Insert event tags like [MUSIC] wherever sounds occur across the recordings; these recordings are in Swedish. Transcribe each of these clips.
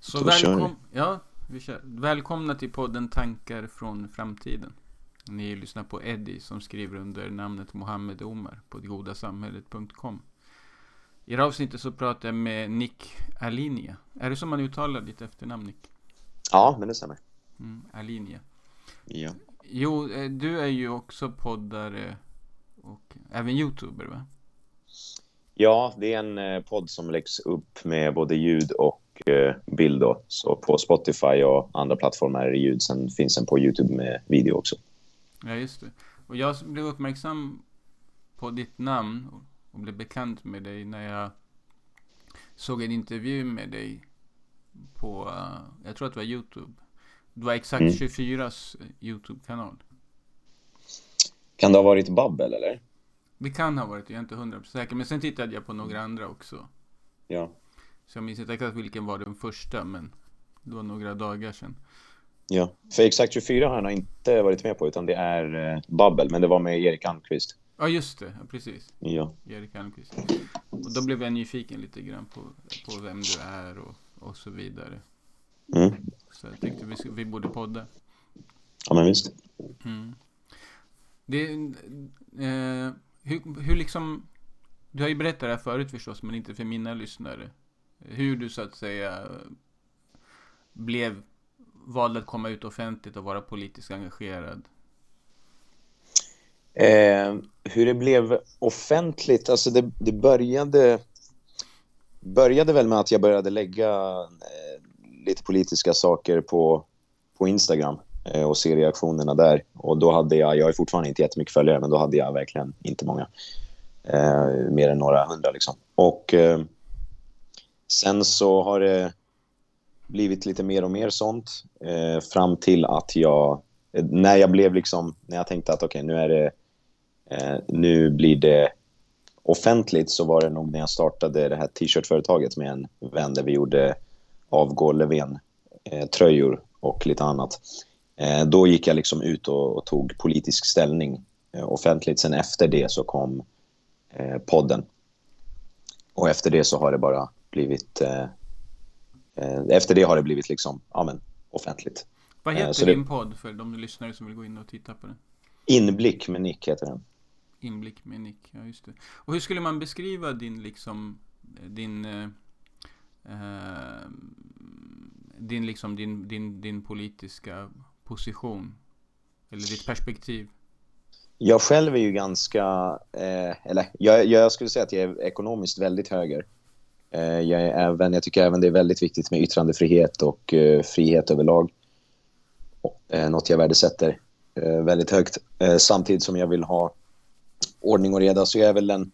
Så Då välkom ja, vi kör. välkomna till podden Tankar från framtiden. Ni lyssnar på Eddie som skriver under namnet Mohammed Omar på godasamhället.com. I det avsnittet så pratar jag med Nick Alinia. Är det som man uttalar ditt efternamn Nick? Ja, men det stämmer. Mm, Alinia. Ja. Jo, eh, du är ju också poddare och även youtuber va? ja, det är en eh, podd som läggs upp med både ljud och bild. Då. Så på Spotify och andra plattformar är det ljud. Sen finns den på YouTube med video också. Ja, just det. Och jag blev uppmärksam på ditt namn och blev bekant med dig när jag såg en intervju med dig på, uh, jag tror att det var YouTube. Det var Exakt Mm. 24s YouTube-kanal. Kan det ha varit Babbel, eller? Det kan ha varit, jag är inte hundra säker. Men sen tittade jag på några andra också. Ja. Så jag minns inte exakt vilken var den första, men det var några dagar sedan. ja. För Exakt 24 har han inte varit med på, utan det är eh, Babbel. Men det var med Erik Almqvist. Ja, just det. Ja, precis. Ja. Erik Almqvist. Och då blev jag nyfiken lite grann på, på vem du är och, och så vidare. Mm. Så jag tänkte vi, vi borde podda. ja, men visst. Mm. Det, eh, hur, hur liksom, du har ju berättat det här förut förstås, men inte för mina lyssnare. Hur du så att säga blev vald att komma ut offentligt och vara politiskt engagerad. Eh, hur det blev offentligt, alltså det, det började, började väl med att jag började lägga eh, lite politiska saker på, på Instagram eh, och se reaktionerna där. Och då hade jag, jag är fortfarande inte jättemycket följare, men då hade jag verkligen inte många. Eh, mer än några hundra liksom. Och eh, sen så har det blivit lite mer och mer sånt eh, fram till att jag, eh, när jag blev liksom, när jag tänkte att okej, nu är det Eh, nu blir det offentligt så var det nog när jag startade det här t-shirtföretaget med en vän där vi gjorde avgå Löfven eh, tröjor och lite annat. Eh, då gick jag liksom ut och, och tog politisk ställning eh, offentligt. Sen efter det så kom eh, podden. Och efter det så har det bara blivit... Eh, eh, efter det har det blivit liksom, ja men, offentligt. Vad Eh, heter så det- din podd för de lyssnare som vill gå in och titta på den? Inblick med Nick heter den. Inblick med Nick, ja just det. Och hur skulle man beskriva din liksom, din, eh, eh, din liksom, din, din, din politiska position? Eller ditt perspektiv? Jag själv är ju ganska... Eh, eller jag, jag skulle säga att jag är ekonomiskt väldigt höger. Eh, jag, är även, jag tycker även det är väldigt viktigt med yttrandefrihet och eh, frihet överlag. Eh, något jag värdesätter väldigt högt. Samtidigt som jag vill ha ordning och reda. Så jag är väl en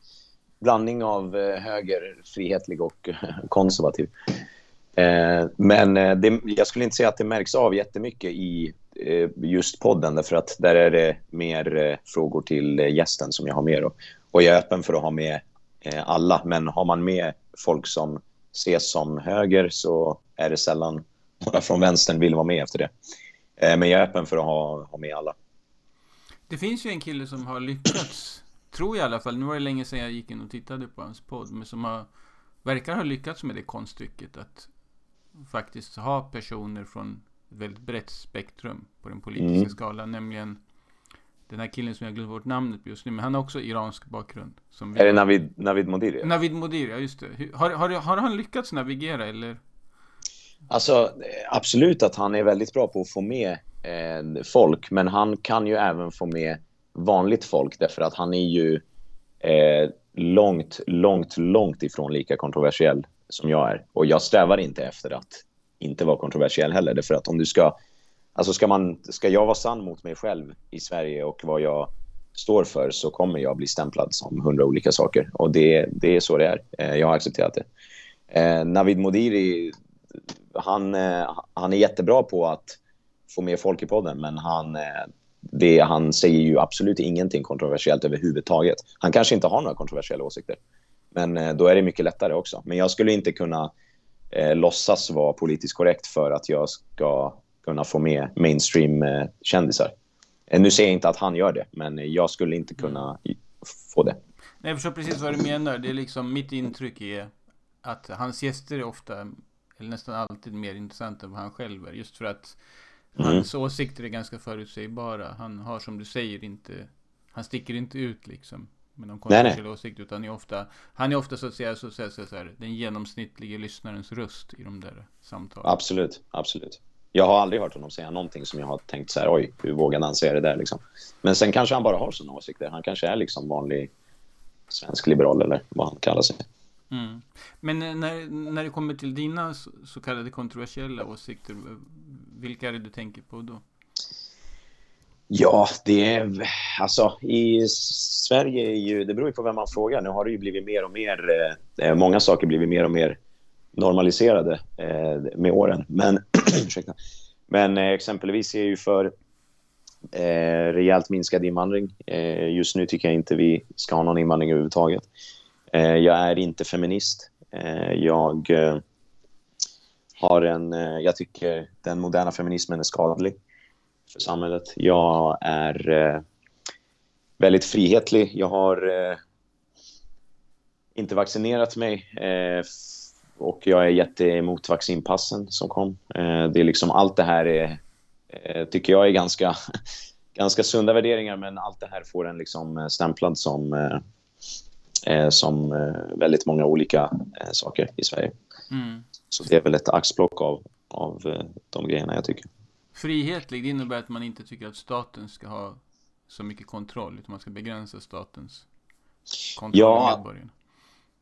blandning av höger, frihetlig och [LAUGHS] konservativ. Men det, jag skulle inte säga att det märks av jättemycket i just podden därför att där är det mer frågor till gästen som jag har med. Och jag är öppen för att ha med alla, men har man med folk som ses som höger så är det sällan några från vänstern vill vara med efter det. Eh, men jag är öppen för att ha, ha med alla. Det finns ju en kille som har lyckats, tror jag i alla fall, nu var det länge sedan jag gick in och tittade på hans podd, men som har, verkar ha lyckats med det konststycket att faktiskt ha personer från ett väldigt brett spektrum på den politiska Mm. skalan, nämligen den här killen som jag glömt bort namnet på just nu, men han har också iransk bakgrund. Är det Navid, Navid Modiri? Navid Modiri, ja just det. Har, har, har han lyckats navigera eller? Alltså, absolut att han är väldigt bra på att få med eh, folk, men han kan ju även få med vanligt folk därför att han är ju eh, långt, långt, långt ifrån lika kontroversiell som jag är. Och jag strävar inte efter att inte vara kontroversiell heller, därför att om du ska... Alltså ska, man, ska jag vara sann mot mig själv i Sverige och vad jag står för så kommer jag bli stämplad som hundra olika saker. Och det, det är så det är. Eh, jag har accepterat det. Eh, Navid Modiri han, eh, han är jättebra på att få med folk i podden, men han, eh, det, han säger ju absolut ingenting kontroversiellt överhuvudtaget. Han kanske inte har några kontroversiella åsikter, men då är det mycket lättare också. Men jag skulle inte kunna eh, låtsas vara politiskt korrekt för att jag ska kunna få med mainstream-kändisar. Eh, nu säger jag inte att han gör det, men jag skulle inte kunna få det. Nej, jag förstår precis vad du menar. Det är liksom, mitt intryck är att hans gäster är ofta eller nästan alltid mer intressant än vad han själv är. Just för att Mm. hans åsikter är ganska förutsägbara. Han har som du säger inte, han sticker inte ut liksom. Med någon kontroversiell åsikt. Utan är ofta, han är ofta så att säga, så att säga, så säga den genomsnittliga lyssnarens röst i de där samtalen. Absolut, absolut. Jag har aldrig hört honom säga någonting som jag har tänkt så här, oj, hur vågade han säga det där liksom. Men sen kanske han bara har sådana åsikter. Han kanske är liksom vanlig svensk liberal eller vad han kallar sig. Mm. Men eh, när, när det kommer till dina så, så kallade kontroversiella åsikter, vilka är det du tänker på då? Ja, det är... Alltså, i Sverige är ju... Det beror ju på vem man frågar. Nu har det ju blivit mer och mer... Eh, många saker blivit mer och mer normaliserade eh, med åren. Men, [CLEARS THROAT] ursäkta. Men eh, exempelvis är jag ju för eh, rejält minskad invandring. Eh, just nu tycker jag inte vi ska ha någon invandring överhuvudtaget. Eh, jag är inte feminist. Eh, jag eh, har en... Eh, jag tycker den moderna feminismen är skadlig för samhället. Jag är eh, väldigt frihetlig. Jag har eh, inte vaccinerat mig eh, och jag är jätteemot vaccinpassen som kom. Eh, det är liksom allt det här är, eh, tycker jag är ganska, [LAUGHS] ganska sunda värderingar men allt det här får en liksom eh, stämplad som, som väldigt många olika saker i Sverige. Mm. Så det är väl ett axplock av, av de grejerna jag tycker. Frihetlig, det innebär att man inte tycker att staten ska ha så mycket kontroll, utan man ska begränsa statens kontroll Ja. av medborgarna.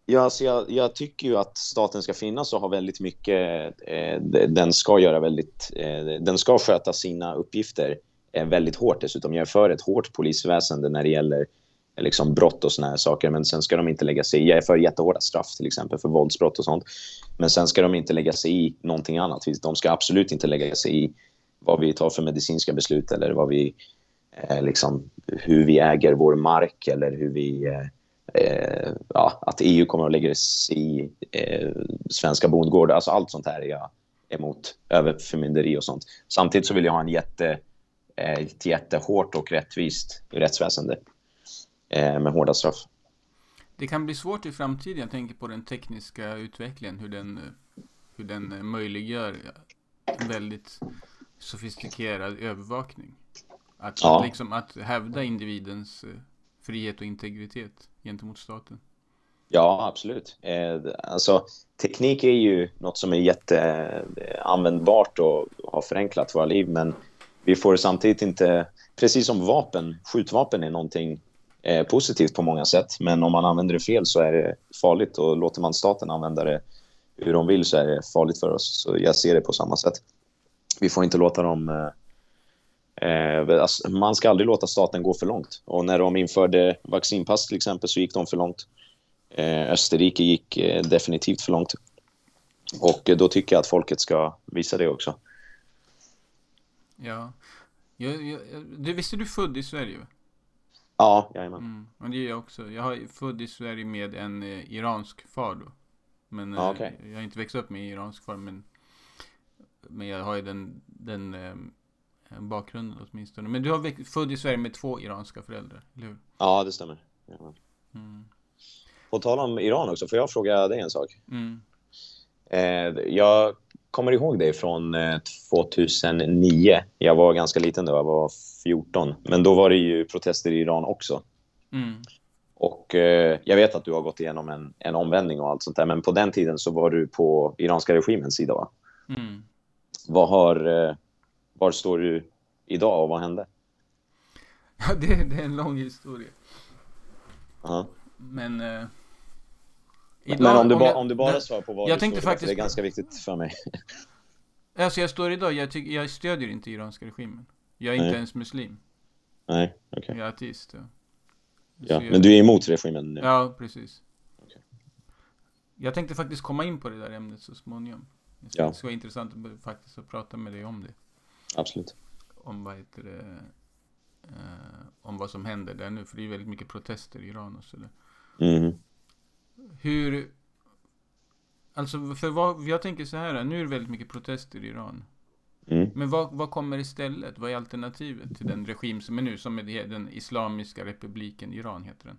Ja, alltså jag, jag tycker ju att staten ska finnas och ha väldigt mycket... Eh, den ska göra väldigt... Eh, den ska sköta sina uppgifter eh, väldigt hårt dessutom. Jag är för ett hårt polisväsende när det gäller eh, liksom, brott och såna här saker. Men sen ska de inte lägga sig i... Jag är för jättehårda straff till exempel för våldsbrott och sånt. Men sen ska de inte lägga sig i någonting annat. De ska absolut inte lägga sig i vad vi tar för medicinska beslut eller vad vi... Eh, liksom, hur vi äger vår mark eller hur vi... Eh, Eh, ja, att EU kommer att lägga sig i eh, svenska bondgårdar. Alltså allt sånt här är jag emot. Överförmynderi och sånt. Samtidigt så vill jag ha en jätte, eh, ett jättehårt och rättvist rättsväsende eh, med hårda straff. Det kan bli svårt i framtiden, jag tänker på den tekniska utvecklingen, hur den, hur den möjliggör en väldigt sofistikerad övervakning. Att, Ja. att, liksom, att hävda individens eh, frihet och integritet gentemot staten. Ja, absolut. Eh, alltså, teknik är ju något som är jätteanvändbart och har förenklat våra liv, men vi får samtidigt inte... Precis som vapen, skjutvapen är någonting eh, positivt på många sätt, men om man använder det fel så är det farligt och låter man staten använda det hur de vill så är det farligt för oss. Så jag ser det på samma sätt. Vi får inte låta dem... Eh, alltså, man ska aldrig låta staten gå för långt. Och när de införde vaccinpass till exempel så gick de för långt. Eh, Österrike gick eh, definitivt för långt. Och eh, då tycker jag att folket ska visa det också. Ja. Jag, jag, du, visst är du född i Sverige? Ja, jajamän. Mm. Och det är jag också. Jag är född i Sverige med en eh, iransk far då. Men Ja, eh, okej. jag har inte växt upp med iransk far, men, men jag har ju den, den eh, bakgrunden åtminstone. Men du har född i Sverige med två iranska föräldrar, eller hur? Ja, det stämmer. Jajamän. Mm. Tal om Iran också, får jag fråga dig en sak? Mm. Eh, jag kommer ihåg dig från eh, 2009. Jag var ganska liten då, jag var 14. Men då var det ju protester i Iran också. Mm. Och eh, jag vet att du har gått igenom en, en omvändning och allt sånt där. Men på den tiden så var du på iranska regimens sida, va? Mm. Vad har, eh, var står du idag och vad hände? Ja, det, det är en lång historia. Ja. Men... Eh, Men om du, ba, jag- om du bara svarar på vad jag du tänkte står idag, faktiskt- det är ganska viktigt för mig. Alltså jag står idag, jag, tycker, jag stödjer inte iranska regimen. Jag är inte Nej. ens muslim. Nej, okej. Jag är ateist. Ja. Ja, jag- men du är emot regimen nu? Ja, precis. Okej. Jag tänkte faktiskt komma in på det där ämnet så småningom. Det Ja. skulle vara intressant att faktiskt att prata med dig om det. Absolut. Om vad heter det, eh, om vad som händer där nu. För det är väldigt mycket protester i Iran och sådär. Mhm. Hur... Alltså, för vad, jag tänker så här, nu är det väldigt mycket protester i Iran. Mm. Men vad, vad kommer istället? Vad är alternativet till den regim som är nu? Som är den Islamiska republiken Iran heter den.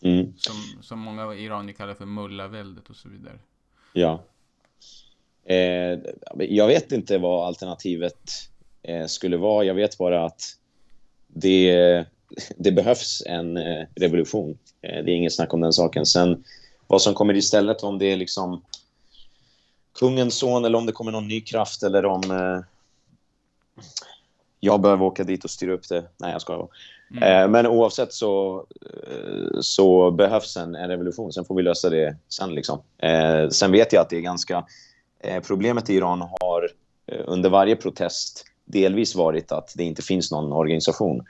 Mm. Som, som många iranier kallar för mullaväldet och så vidare. Ja. Eh, jag vet inte vad alternativet skulle vara. Jag vet bara att det, det behövs en eh, revolution. Eh, det är inget snack om den saken. Sen vad som kommer istället, om det är liksom kungens son eller om det kommer någon ny kraft eller om eh, jag behöver åka dit och styra upp det. Nej, jag ska mm. eh, Men oavsett så, eh, så behövs en, en, revolution. Sen får vi lösa det sen. Liksom. Eh, sen vet jag att det är ganska... Eh, problemet i Iran har eh, under varje protest delvis varit att det inte finns någon organisation.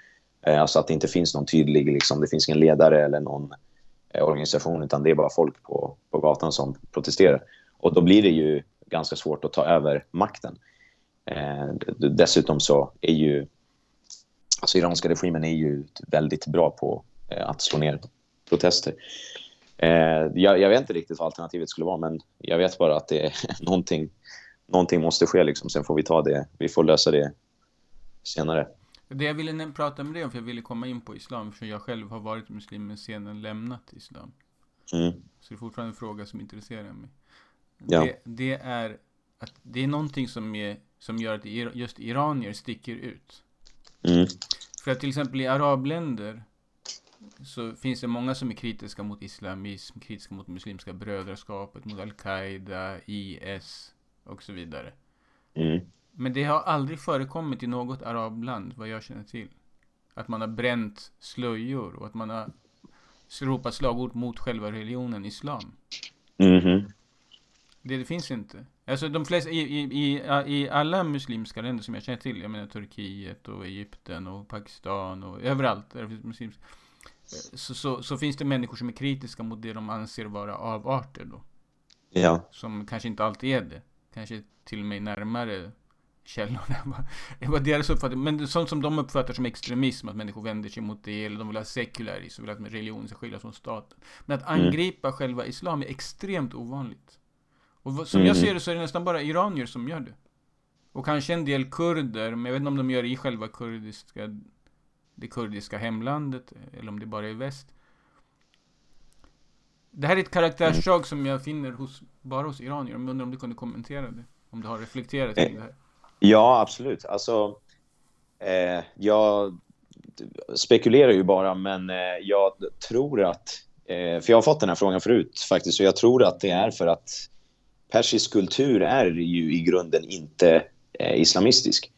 Eh, alltså att det inte finns någon tydlig... Liksom, det finns ingen ledare eller någon eh, organisation utan det är bara folk på, på gatan som protesterar. Och då blir det ju ganska svårt att ta över makten. Eh, dessutom så är ju alltså iranska regimen är ju väldigt bra på eh, att slå ner protester. Eh, jag, jag, vet inte riktigt vad alternativet skulle vara men jag vet bara att det är [LAUGHS] någonting, någonting måste ske liksom. Sen får vi ta det, vi får lösa det senare. Det jag ville prata med dig om, för jag ville komma in på islam, för jag själv har varit muslim men sedan lämnat islam. Mm. Så det är fortfarande en fråga som intresserar mig. Ja. Det, det, är att det är någonting som, är, som gör att just iranier sticker ut. Mm. För att till exempel i arabländer så finns det många som är kritiska mot islamism, kritiska mot muslimska brödraskapet, mot al-Qaida, IS och så vidare. Mm. Men det har aldrig förekommit i något arabland, vad jag känner till. Att man har bränt slöjor och att man har ropat slagord mot själva religionen islam. Mm. Det, det finns inte. Alltså de flesta, i, i, i, i alla muslimska länder som jag känner till, jag menar Turkiet och Egypten och Pakistan och överallt där det finns muslims, så, så, så, finns det människor som är kritiska mot det de anser vara avarter då. Ja. Som kanske inte alltid är det. Kanske till och med närmare källorna. [LAUGHS] Det var deras uppfattning. Men sånt som de uppfattar som extremism, att människor vänder sig mot det, eller de vill ha sekularism, vill att religionen ska skiljas från staten. Men att mm. angripa mm. själva islam är extremt ovanligt. Och som mm. jag ser det så är det nästan bara iranier som gör det. Och kanske en del kurder, men jag vet inte om de gör det i själva kurdiska, det kurdiska hemlandet, eller om det bara är väst. Det här är ett karaktärsdrag mm. som jag finner hos, bara hos iranier. Jag undrar om du kunde kommentera det? Om du har reflekterat kring det här? Ja, absolut. Alltså, eh, jag spekulerar ju bara, men eh, jag tror att... Eh, för jag har fått den här frågan förut faktiskt, och jag tror att det är för att persisk kultur är ju i grunden inte eh, islamistisk.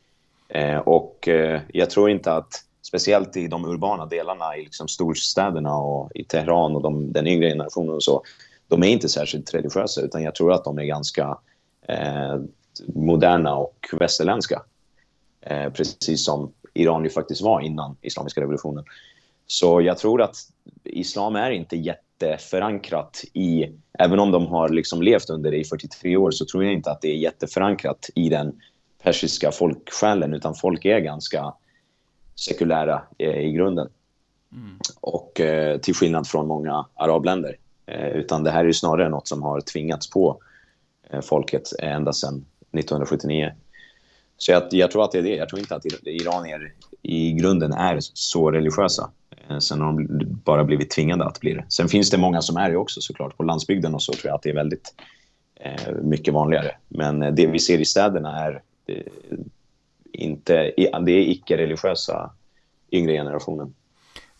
Eh, och eh, jag tror inte att, speciellt i de urbana delarna i liksom storstäderna och i Teheran och de, den yngre generationen och så, de är inte särskilt religiösa utan jag tror att de är ganska eh, moderna och västerländska. Eh, precis som Iran ju faktiskt var innan islamiska revolutionen. Så jag tror att islam är inte jätteförankrat i... Även om de har liksom levt under det i 43 år så tror jag inte att det är jätteförankrat i den persiska folksjälen utan folk är ganska sekulära eh, i grunden. Mm. Och eh, till skillnad från många arabländer. Eh, utan det här är snarare något som har tvingats på eh, folket eh, ända sedan 1979. Så jag, jag, tror att det är det. Jag tror inte att iranier i grunden är så religiösa. Sen har de bara blivit tvingade att bli det. Sen finns det många som är det också såklart. På landsbygden och så tror jag att det är väldigt eh, mycket vanligare. Men det vi ser i städerna är det, eh, inte, det är icke-religiösa yngre generationen.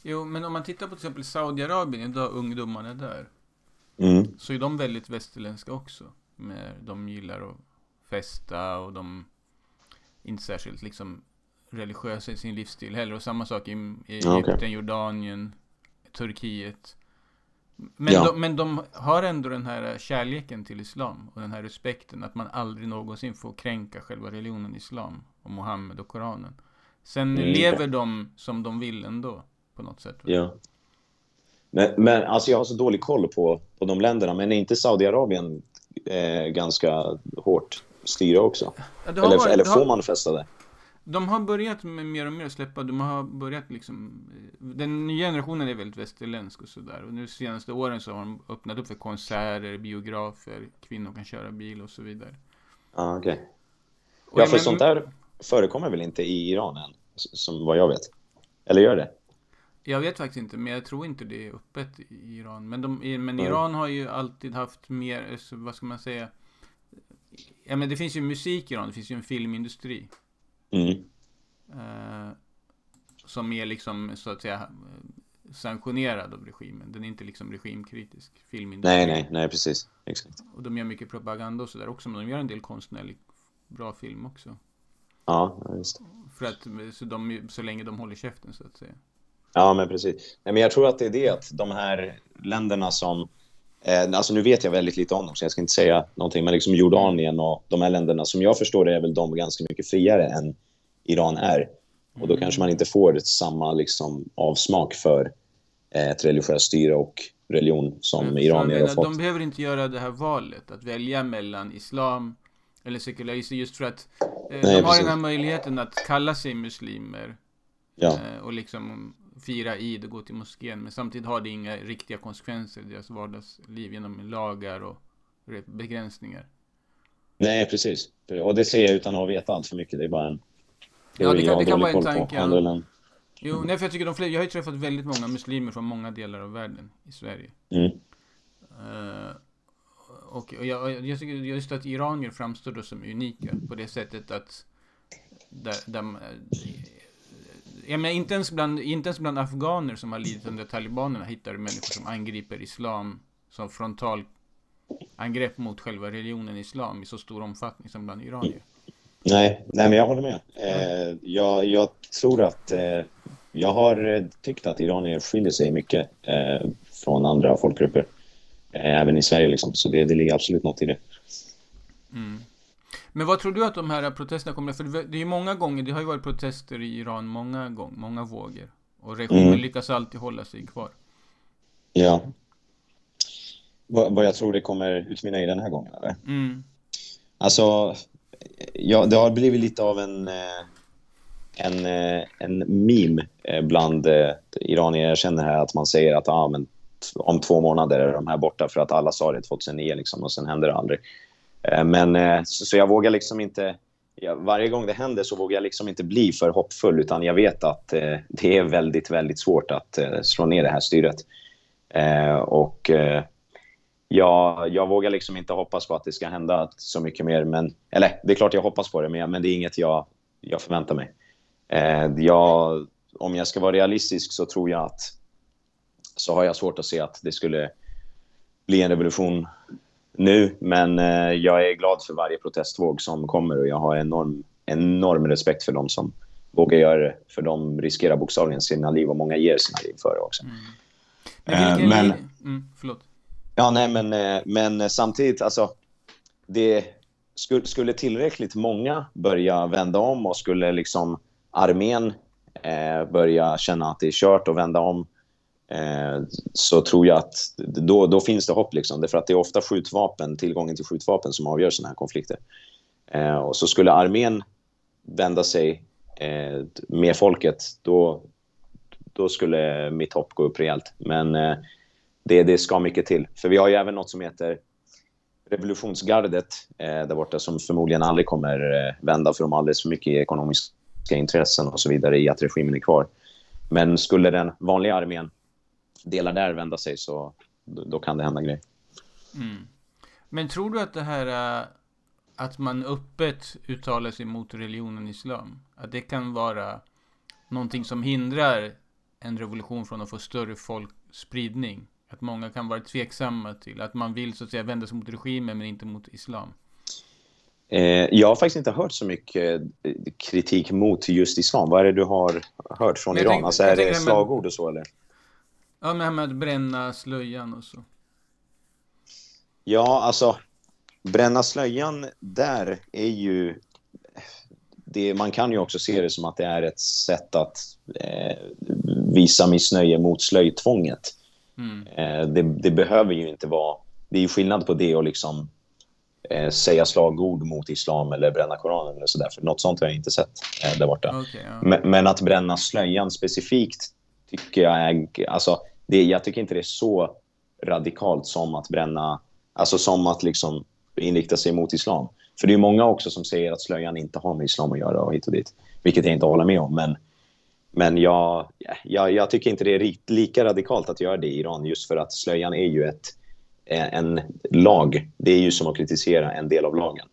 Jo, men om man tittar på till exempel Saudiarabien, idag ungdomarna där. Mm. Så är de väldigt västerländska också. De gillar att festa och de inte särskilt liksom religiösa i sin livsstil heller. Och samma sak i, i Egypten, okay. Jordanien, Turkiet. Men, ja. de, men de har ändå den här kärleken till islam och den här respekten att man aldrig någonsin får kränka själva religionen islam och Mohammed och Koranen. Sen mm. lever de som de vill ändå på något sätt. Ja. Men, men alltså jag har så dålig koll på, på de länderna, men är inte Saudiarabien eh, ganska hårt styra också? Ja, eller, varit, eller får har, man fästa det? De har börjat med mer och mer släppa, de har börjat liksom Den nya generationen är väldigt västerländsk och sådär och nu de senaste åren så har de öppnat upp för konserter, biografer, kvinnor kan köra bil och så vidare. Ah. Okay. Ja, för men, sånt där förekommer väl inte i Iran än, som vad jag vet? Eller gör det? Jag vet faktiskt inte, men jag tror inte det är öppet i Iran. Men, de, men. Iran har ju alltid haft mer, vad ska man säga, ja men det finns ju musik i Iran, det finns ju en filmindustri. Mm. Eh, som är liksom så att säga sanktionerad av regimen. Den är inte liksom regimkritisk. Filmindustri. Nej, nej, nej, precis. Exakt. Och de gör mycket propaganda och sådär också. Men de gör en del konstnärlig bra film också. Ja, just det. För att, så, de, så länge de håller käften så att säga. Ja, men precis. Nej, men jag tror att det är det att de här länderna som... Eh, alltså nu vet jag väldigt lite om dem, så jag ska inte säga någonting. Men liksom Jordanien och de här länderna, som jag förstår det, är väl de ganska mycket friare än Iran är. Och då kanske man inte får samma liksom, avsmak för eh, ett religiöst styre och religion som Men iranier har fått. De behöver inte göra det här valet, att välja mellan islam eller sekularism, just för att eh, Nej, de har precis. den här möjligheten att kalla sig muslimer Ja, eh, och liksom fira id och gå till moskén. Men samtidigt har det inga riktiga konsekvenser i deras vardagsliv genom lagar och begränsningar. nej, precis. Och det ser jag utan att veta allt för mycket. Det är bara en... Ja, det kan- det kan vara en tanke, ja. Jo, nej, för jag tycker de flesta, jag har ju träffat väldigt många muslimer från många delar av världen i Sverige. Mm. Eh, och jag, jag tycker just att iranier framstår då som unika på det sättet att där, de, jag menar, inte, ens bland, inte ens bland afghaner som har lidit under talibanerna hittar du människor som angriper islam som frontal angrepp mot själva religionen islam i så stor omfattning som bland iranier. Nej, nej, men jag håller med. Eh, jag, jag tror att... Eh, jag har eh, tyckt att iranier skiljer sig mycket eh, från andra folkgrupper. Eh, även i Sverige, liksom. Så det, det ligger absolut något i det. Mm. Men vad tror du att de här protesterna kommer För det är ju många gånger, det har ju varit protester i Iran många gånger, många vågor. Och regimen Mm. lyckas alltid hålla sig kvar. Ja. Vad, vad jag tror det kommer utmynna i den här gången, eller? Mm. Alltså, ja, det har blivit lite av en, eh, en, eh, en meme eh, bland iranier. Jag känner här att man säger att ah, men om två månader är de här borta för att alla sa det 2009 liksom, och sen händer det aldrig. Eh, men eh, så, så jag vågar liksom inte... Ja, varje gång det händer så vågar jag liksom inte bli för hoppfull utan jag vet att eh, det är väldigt, väldigt svårt att eh, slå ner det här styret. Eh, och eh, jag, jag vågar liksom inte hoppas på att det ska hända så mycket mer. Men, eller det är klart jag hoppas på det, men, men det är inget jag, jag förväntar mig. Eh, jag, om jag ska vara realistisk så tror jag att så har jag svårt att se att det skulle bli en revolution nu. Men eh, jag är glad för varje protestvåg som kommer och jag har enorm, enorm respekt för dem som vågar göra det. För de riskerar bokstavligen sina liv och många ger sina liv för det också. Men Eh, vilken men- Mm, förlåt. Ja, nej, men, eh, men samtidigt, alltså, det skulle, skulle tillräckligt många börja vända om och skulle liksom armén eh, börja känna att det är kört och vända om Eh, så tror jag att då, då finns det hopp. Liksom. Därför att det är ofta skjutvapen, tillgången till skjutvapen som avgör sådana här konflikter. Eh, och så skulle armén vända sig eh, med folket, då, då skulle mitt hopp gå upp rejält. Men eh, det, det ska mycket till. För vi har ju även något som heter revolutionsgardet eh, där borta som förmodligen aldrig kommer eh, vända för de har alldeles för mycket ekonomiska intressen och så vidare i att regimen är kvar. Men skulle den vanliga armén delar där vända sig så då, då kan det hända grejer. Mm. Men tror du att det här äh, att man öppet uttalar sig mot religionen islam, att det kan vara någonting som hindrar en revolution från att få större folkspridning? Att många kan vara tveksamma till att man vill så att säga vända sig mot regimen men inte mot islam. Eh, jag har faktiskt inte hört så mycket eh, kritik mot just islam. Vad är det du har hört från Iran? tänker- alltså, är det slagord och så eller? Ja, men med att bränna slöjan och så. Ja, alltså bränna slöjan där är ju... Det, man kan ju också se det som att det är ett sätt att eh, visa missnöje mot slöjtvånget. Mm. Eh, det, det behöver ju inte vara... Det är ju skillnad på det och liksom eh, säga slagord mot islam eller bränna Koranen eller sådär. För något sånt har jag inte sett eh, där borta. Okej, ja. Men, men att bränna slöjan specifikt tycker jag är... Alltså, det, jag tycker inte det är så radikalt som att bränna... Alltså som att liksom inrikta sig mot islam. För det är många också som säger att slöjan inte har med islam att göra och hit och dit. Vilket jag inte håller med om. Men, men jag, jag, jag tycker inte det är lika radikalt att göra det i Iran. Just för att slöjan är ju ett, eh, en lag. Det är ju som att kritisera en del av lagen.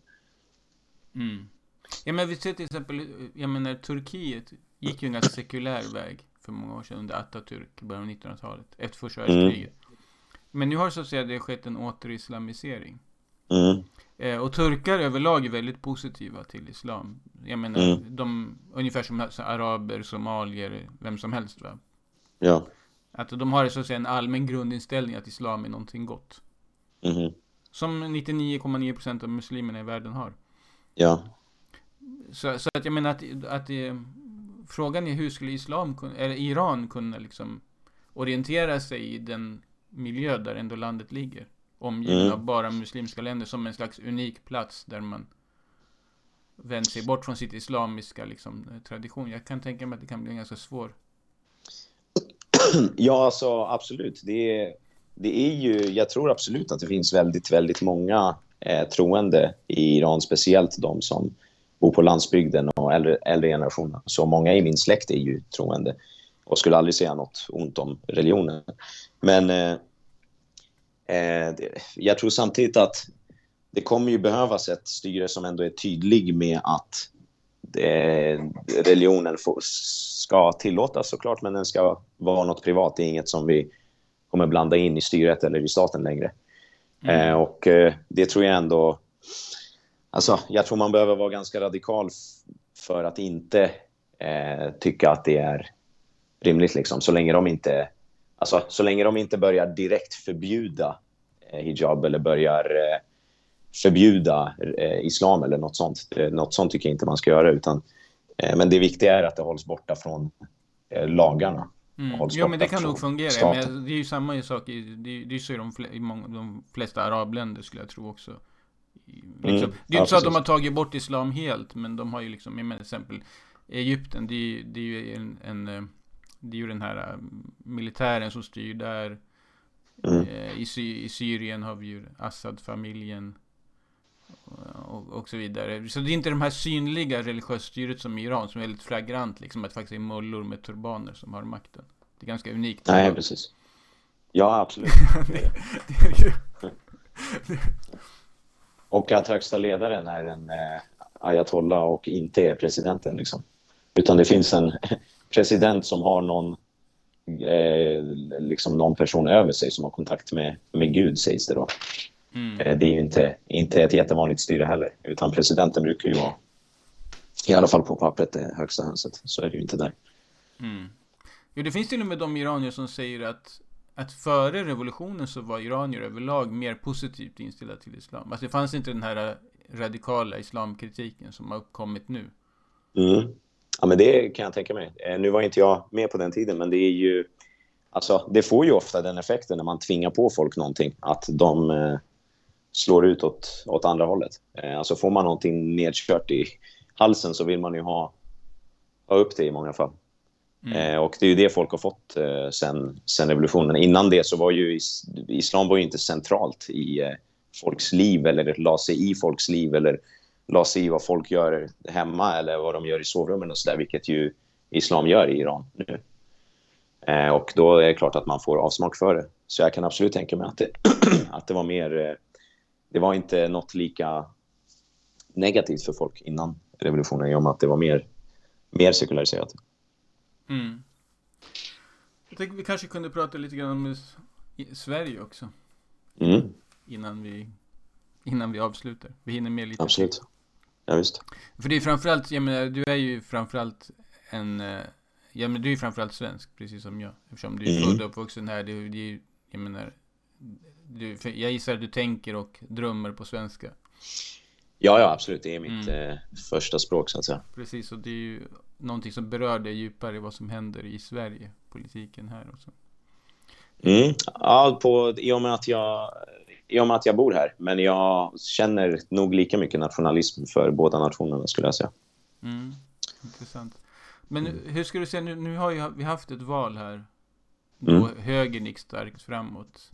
Mm. Ja, men vi ser till exempel, jag menar Turkiet gick ju en ganska sekulär väg för många år sedan under Atatürk i början av 1900-talet, efter första Mm. världskriget. Men nu har så att säga det skett en återislamisering. Mm. Eh, och turkar överlag är väldigt positiva till islam. Jag menar, Mm. de, ungefär som alltså, araber, somalier, vem som helst va. Ja. Att de har så att säga en allmän grundinställning att islam är någonting gott. Mhm. Som 99,9% av muslimerna i världen har. Ja. Så, så att jag menar att, att eh, frågan är hur skulle islam kunna, eller Iran kunna liksom orientera sig i den miljö där ändå landet ligger. Omgiven Mm. av bara muslimska länder som en slags unik plats där man vänder sig bort från sitt islamiska liksom, tradition. Jag kan tänka mig att det kan bli ganska svår. [CLEARS THROAT] Ja, alltså absolut. Det är, det är ju, jag tror absolut att det finns väldigt, väldigt många eh, troende i Iran, speciellt de som bor på landsbygden och äldre, äldre generationer. Så många i min släkt är ju troende och skulle aldrig säga något ont om religionen. Men eh, eh, jag tror samtidigt att det kommer ju behövas ett styre som ändå är tydlig med att det, religionen får, ska tillåtas såklart, men den ska vara något privat. Det är inget som vi kommer blanda in i styret eller i staten längre. Mm. Eh, och eh, det tror jag ändå... Alltså, jag tror man behöver vara ganska radikal för att inte eh, tycka att det är rimligt. Liksom. Så, länge de inte, alltså, så länge de inte börjar direkt förbjuda eh, hijab eller börjar eh, förbjuda eh, islam eller något sånt. Eh, något sånt tycker jag inte man ska göra. Utan, eh, men det viktiga är att det hålls borta från lagarna. Mm. Jo men det kan nog fungera. staten. Men det är ju samma sak i, det, det är så i de, fle, i de flesta arabländer skulle jag tro också. I- Liksom. Mm. Det är ju Ja, inte så att de har tagit bort islam helt, men de har ju liksom, menar till exempel Egypten, det är, ju- det är ju en, en det är ju den här eh, militären som styr där. Mm. Eh, I, Sy- I Syrien har vi ju Assad-familjen. Och, och, så vidare. Så det är inte de här synliga religiösa styret som i Iran, som är väldigt flagrant, liksom att det faktiskt är mullor med turbaner som har makten. Det är ganska unikt. Nej, precis. Ja, absolut. [LAUGHS] det, det. Och att högsta ledaren är en eh, ayatollah och inte är presidenten. Liksom. Utan det finns en [LAUGHS] president som har någon, eh, liksom någon person över sig som har kontakt med, med Gud, sägs det då. Mm. Eh, det är ju inte, inte ett jättevanligt styre heller. Utan presidenten brukar ju vara, i alla fall på pappret, det högsta hönset. Så är det ju inte där. Mm. Jo, det finns till och med de iranier som säger att, att före revolutionen så var iranier överlag mer positivt inställda till islam. Alltså det fanns inte den här eh, radikala islamkritiken som har uppkommit nu. Mm. Ja, men det kan jag tänka mig. Eh, nu var inte jag med på den tiden, men det är ju... Alltså, det får ju ofta den effekten när man tvingar på folk någonting, att de eh, slår ut åt, åt andra hållet. Eh, alltså får man någonting nedkört i halsen så vill man ju ha, ha upp det i många fall. Mm. Eh, och det är ju det folk har fått eh, sen, sen revolutionen. Innan det så var ju is, islam var ju inte centralt i eh, folks liv eller la sig i folks liv eller la sig i vad folk gör hemma eller vad de gör i sovrummen och så där, vilket ju islam gör i Iran nu. Eh, och då är det klart att man får avsmak för det. Så jag kan absolut tänka mig att det, [CLEARS THROAT] att det var mer... Eh, det var inte något lika negativt för folk innan revolutionen i och med att det var mer, mer sekulariserat. Mm. Jag tänker vi kanske kunde prata lite grann om Sverige också. Mm, Innan vi, innan vi avslutar. Vi hinner med lite. absolut. Ja, visst. För det är framförallt, jag menar, du är ju framförallt en... eh, Ja men du är ju framförallt svensk, precis som jag. Eftersom du är Mm. född och uppvuxen här. Det, det jag menar... Du, jag gissar att du tänker och drömmer på svenska. Ja, ja, absolut. Det är mitt Mm. eh, första språk, så att säga. Precis, och det är ju någonting som berör dig djupare vad som händer i Sverige. Politiken här och så. Mm. Ja, på, i, och med att jag, I och med att jag bor här. Men jag känner nog lika mycket nationalism för båda nationerna, skulle jag säga. Mm, intressant. Men hur ska du säga, nu, nu har ju, vi haft ett val här. Då Mm. högern gick starkt framåt.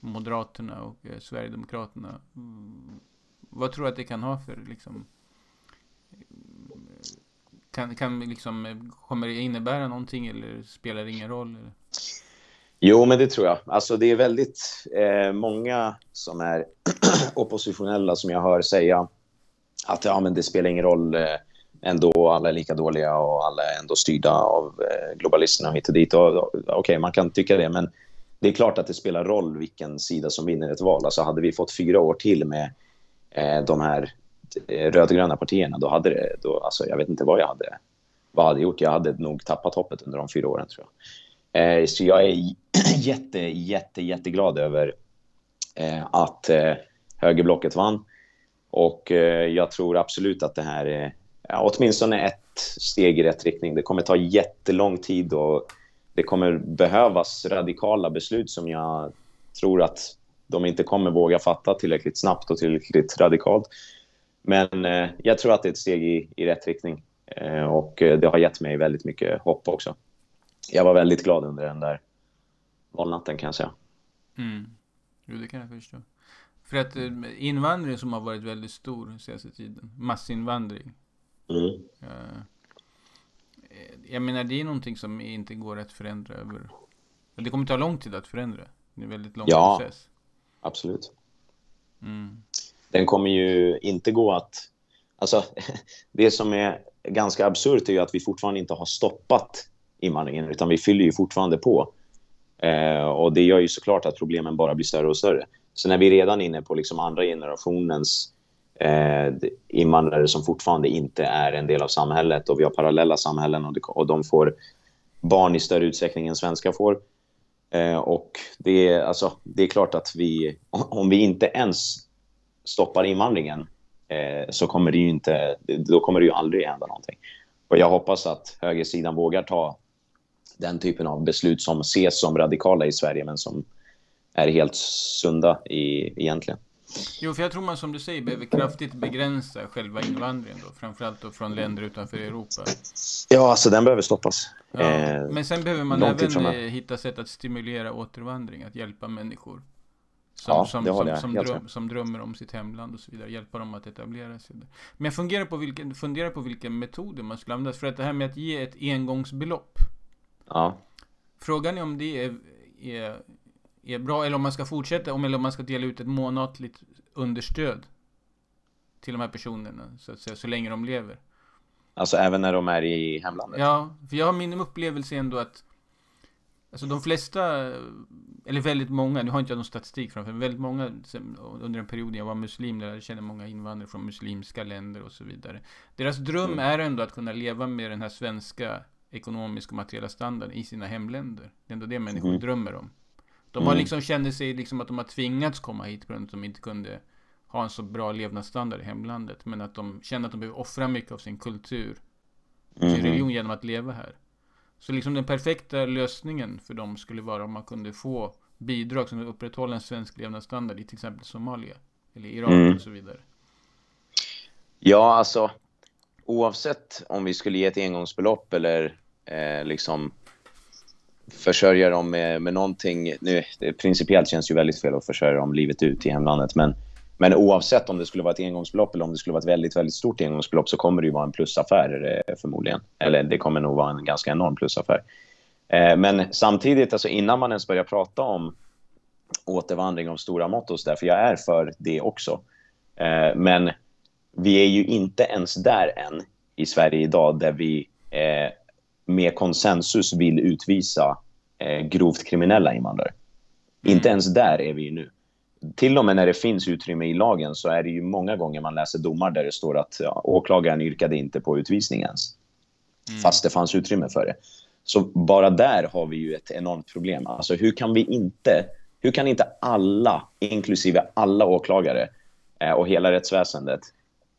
Moderaterna och eh, Sverigedemokraterna. Mm, vad tror du att det kan ha för liksom... Kan, kan liksom, kommer det innebära någonting eller spelar det ingen roll? Eller? Jo, men det tror jag. Alltså, det är väldigt eh, många som är [CLEARS THROAT] oppositionella som jag hör säga att ja, men det spelar ingen roll eh, ändå, alla är lika dåliga och alla är ändå styrda av eh, globalisterna hit och dit. Okej, okay, man kan tycka det, men det är klart att det spelar roll vilken sida som vinner ett val. Alltså hade vi fått fyra år till med eh, de här Eh, rödgröna partierna, då hade det, då, alltså jag vet inte vad jag hade, vad jag hade gjort. Jag hade nog tappat hoppet under de fyra åren tror jag. Eh, så jag är [CLEARS THROAT] jätte, jätte, jätteglad över eh, att eh, högerblocket vann. Och eh, jag tror absolut att det här är ja, åtminstone ett steg i rätt riktning. Det kommer ta jättelång tid och det kommer behövas radikala beslut som jag tror att de inte kommer våga fatta tillräckligt snabbt och tillräckligt radikalt. Men eh, jag tror att det är ett steg i, i rätt riktning. Eh, och eh, det har gett mig väldigt mycket hopp också. Jag var väldigt glad under den där valnatten kan jag säga. Mm. Jo, det kan jag förstå. För att eh, invandring som har varit väldigt stor senaste tiden, massinvandring. Mm. Uh, jag menar, det är någonting som inte går att förändra över... Det kommer ta lång tid att förändra. Det är en väldigt lång ja, process. absolut. Mm. Den kommer ju inte gå att... Alltså, [LAUGHS] det som är ganska absurt är ju att vi fortfarande inte har stoppat invandringen, utan vi fyller ju fortfarande på. Eh, och det gör ju såklart att problemen bara blir större och större. Så när vi är redan inne på liksom andra generationens eh, invandrare som fortfarande inte är en del av samhället och vi har parallella samhällen och, det, och de får barn i större utsträckning än svenskar får. Eh, och det är, alltså, det är klart att vi, [LAUGHS] om vi inte ens stoppar invandringen eh, så kommer det ju inte, då kommer det ju aldrig hända någonting. Och jag hoppas att högersidan vågar ta den typen av beslut som ses som radikala i Sverige men som är helt sunda i, egentligen. Jo, för jag tror man som du säger behöver kraftigt begränsa själva invandringen då, framförallt då från länder utanför Europa. Ja, alltså den behöver stoppas. Ja, eh, men sen behöver man även eh, hitta sätt att stimulera återvandring, att hjälpa människor. Som, ja, som, som, som, dröm, som, drömmer om sitt hemland och så vidare. Hjälpa dem att etablera sig där. Men jag funderar på vilken, funderar på vilka metoder man skulle använda. För att det här med att ge ett engångsbelopp. Ja. Frågan är om det är, är är bra, eller om man ska fortsätta, om, eller om man ska dela ut ett månatligt understöd till de här personerna, så att säga, så länge de lever. Alltså även när de är i hemlandet? Ja, för jag har min upplevelse ändå att Alltså de flesta, eller väldigt många, nu har inte jag någon statistik framför men väldigt många under en period jag var muslim, där jag kände många invandrare från muslimska länder och så vidare. Deras dröm mm. är ändå att kunna leva med den här svenska ekonomiska och materiella standarden i sina hemländer. Det är ändå det människor mm. drömmer om. De har mm. liksom kände sig liksom att de har tvingats komma hit på grund av att de inte kunde ha en så bra levnadsstandard i hemlandet. Men att de känner att de behöver offra mycket av sin kultur, mm. sin religion genom att leva här. Så liksom den perfekta lösningen för dem skulle vara om man kunde få bidrag som upprätthåller en svensk levnadsstandard i till exempel Somalia eller Irak mm. och så vidare. Ja, alltså oavsett om vi skulle ge ett engångsbelopp eller eh, liksom försörja dem med, med någonting. Nu, principiellt känns ju väldigt fel att försörja dem livet ut i hemlandet. Men, men oavsett om det skulle vara ett engångsbelopp eller om det skulle vara ett väldigt, väldigt stort engångsbelopp så kommer det ju vara en plusaffär eh, förmodligen. Eller det kommer nog vara en ganska enorm plusaffär. Eh, men samtidigt, alltså innan man ens börjar prata om återvandring av stora mått och så där, för jag är för det också. Eh, men vi är ju inte ens där än i Sverige idag där vi med konsensus vill utvisa grovt kriminella invandrare. Mm. Inte ens där är vi nu. Till och med när det finns utrymme i lagen så är det ju många gånger man läser domar där det står att ja, åklagaren yrkade inte på utvisning ens. Mm. Fast det fanns utrymme för det. Så bara där har vi ju ett enormt problem. Alltså hur kan vi inte, hur kan inte alla, inklusive alla åklagare eh, och hela rättsväsendet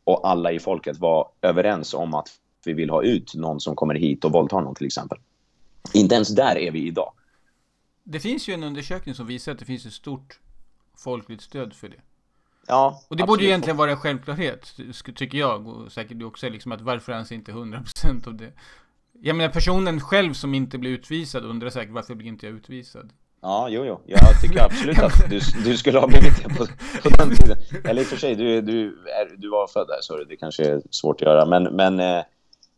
och alla i folket vara överens om att vi vill ha ut någon som kommer hit och våldtar någon till exempel. Inte ens där är vi idag. Det finns ju en undersökning som visar att det finns ett stort folkligt stöd för det. Ja, Och det absolut. borde ju egentligen vara en självklarhet, tycker jag, och säkert du också, liksom att varför anser inte 100% av det? Jag menar personen själv som inte blir utvisad undrar säkert varför blir inte jag utvisad? Ja, jo, jo. Jag tycker absolut att du, du skulle ha blivit det på, på den tiden. Eller i och för sig, du, du, är, du var född där, så det kanske är svårt att göra. Men, men eh,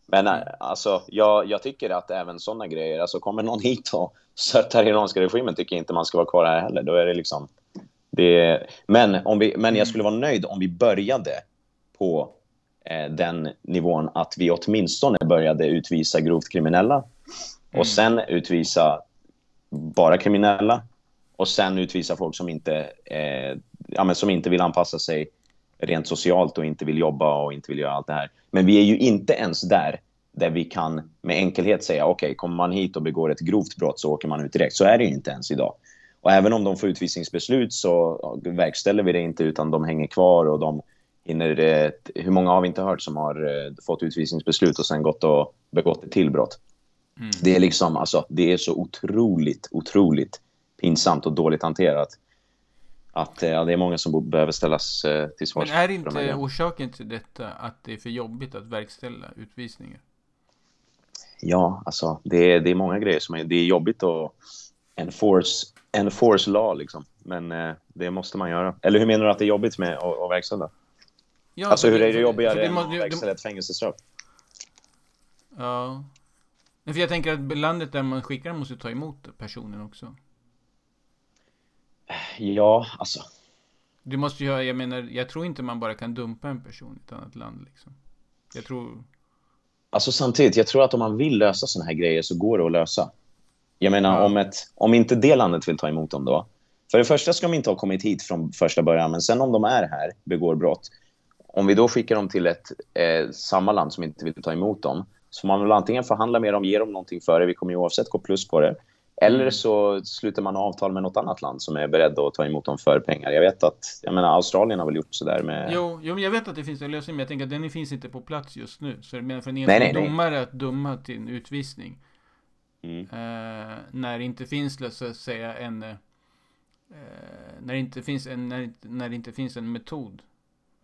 men äh, alltså, jag, jag tycker att även sådana grejer, alltså kommer någon hit och stöttar iranska regimen tycker jag inte man ska vara kvar här heller. Då är det liksom... Det, men, om vi, men jag skulle vara nöjd om vi började på eh, den nivån att vi åtminstone började utvisa grovt kriminella och Mm. sen utvisa bara kriminella och sen utvisa folk som inte, eh, ja, som inte vill anpassa sig rent socialt och inte vill jobba och inte vill göra allt det här. Men vi är ju inte ens där där vi kan med enkelhet säga okej, kommer man hit och begår ett grovt brott så åker man ut direkt. Så är det ju inte ens idag. Och även om de får utvisningsbeslut så verkställer vi det inte utan de hänger kvar och de hinner... Eh, hur många har vi inte hört som har eh, fått utvisningsbeslut och sen gått och begått ett till brott? Mm. Det är liksom, alltså, det är så otroligt, otroligt pinsamt och dåligt hanterat. Att eh, ja, det är många som behöver ställas till svars. Men är de inte grejerna. orsaken till detta att det är för jobbigt att verkställa utvisningar? Ja, alltså det är, det är många grejer som är... Det är jobbigt att enforce, enforce law liksom. Men eh, det måste man göra. Eller hur menar du att det är jobbigt med att, att verkställa? Ja, alltså hur är det jobbigare för det än att det- verkställa ett fängelsestraff? Ja. Men för jag tänker att landet där man skickar måste ta emot personen också. Ja, alltså... Du måste ju jag menar, jag tror inte man bara kan dumpa en person i ett annat land liksom. Jag tror... Alltså samtidigt, jag tror att om man vill lösa såna här grejer så går det att lösa. Jag menar, Ja. om, ett, om inte det landet vill ta emot dem då. För det första ska de inte ha kommit hit från första början, men sen om de är här, begår brott. Om vi då skickar dem till ett eh, samma land som inte vill ta emot dem, så man väl antingen förhandla med dem, ge dem någonting för det, vi kommer ju oavsett gå plus på det. Eller Mm. så sluter man avtal med något annat land som är beredd att ta emot dem för pengar. Jag vet att, jag menar, Australien har väl gjort sådär med... Jo, jo, men jag vet att det finns en lösning, men jag tänker att den finns inte på plats just nu. Så jag menar för en enskild domare att döma till en utvisning. Mm. Eh, när det inte finns, låt oss säga, en... Eh, när, det inte finns en när, när det inte finns en metod.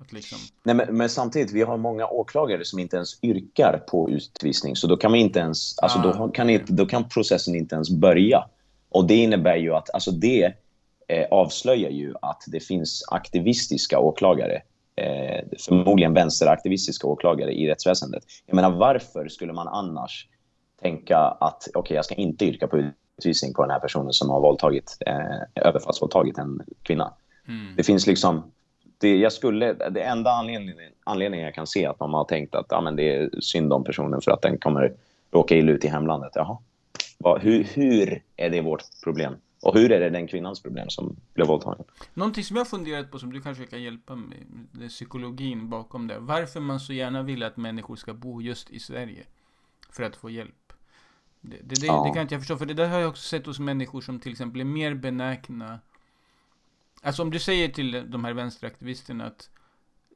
Att liksom... Nej, men, men samtidigt, vi har många åklagare som inte ens yrkar på utvisning. Så då kan, man inte ens, alltså, Ah, då, kan inte, då kan processen inte ens börja. Och det innebär ju att, alltså det eh, avslöjar ju att det finns aktivistiska åklagare. Eh, förmodligen vänsteraktivistiska åklagare i rättsväsendet. Jag menar, varför skulle man annars tänka att okej, jag ska inte yrka på utvisning på den här personen som har våldtagit, eh, överfallsvåldtagit en kvinna? Mm. Det finns liksom... Det, jag skulle, det enda anledningen, anledningen jag kan se att de har tänkt att ja, men det är synd om personen för att den kommer råka illa ut i hemlandet. Jaha. Vad, hur, hur är det vårt problem? Och hur är det den kvinnans problem som blev våldtagen? Någonting som jag funderat på som du kanske kan hjälpa mig med, psykologin bakom det. Varför man så gärna vill att människor ska bo just i Sverige. För att få hjälp. Det, det, det, Ja. det kan inte jag förstå, för det där har jag också sett hos människor som till exempel är mer benägna. Alltså om du säger till de här vänsteraktivisterna att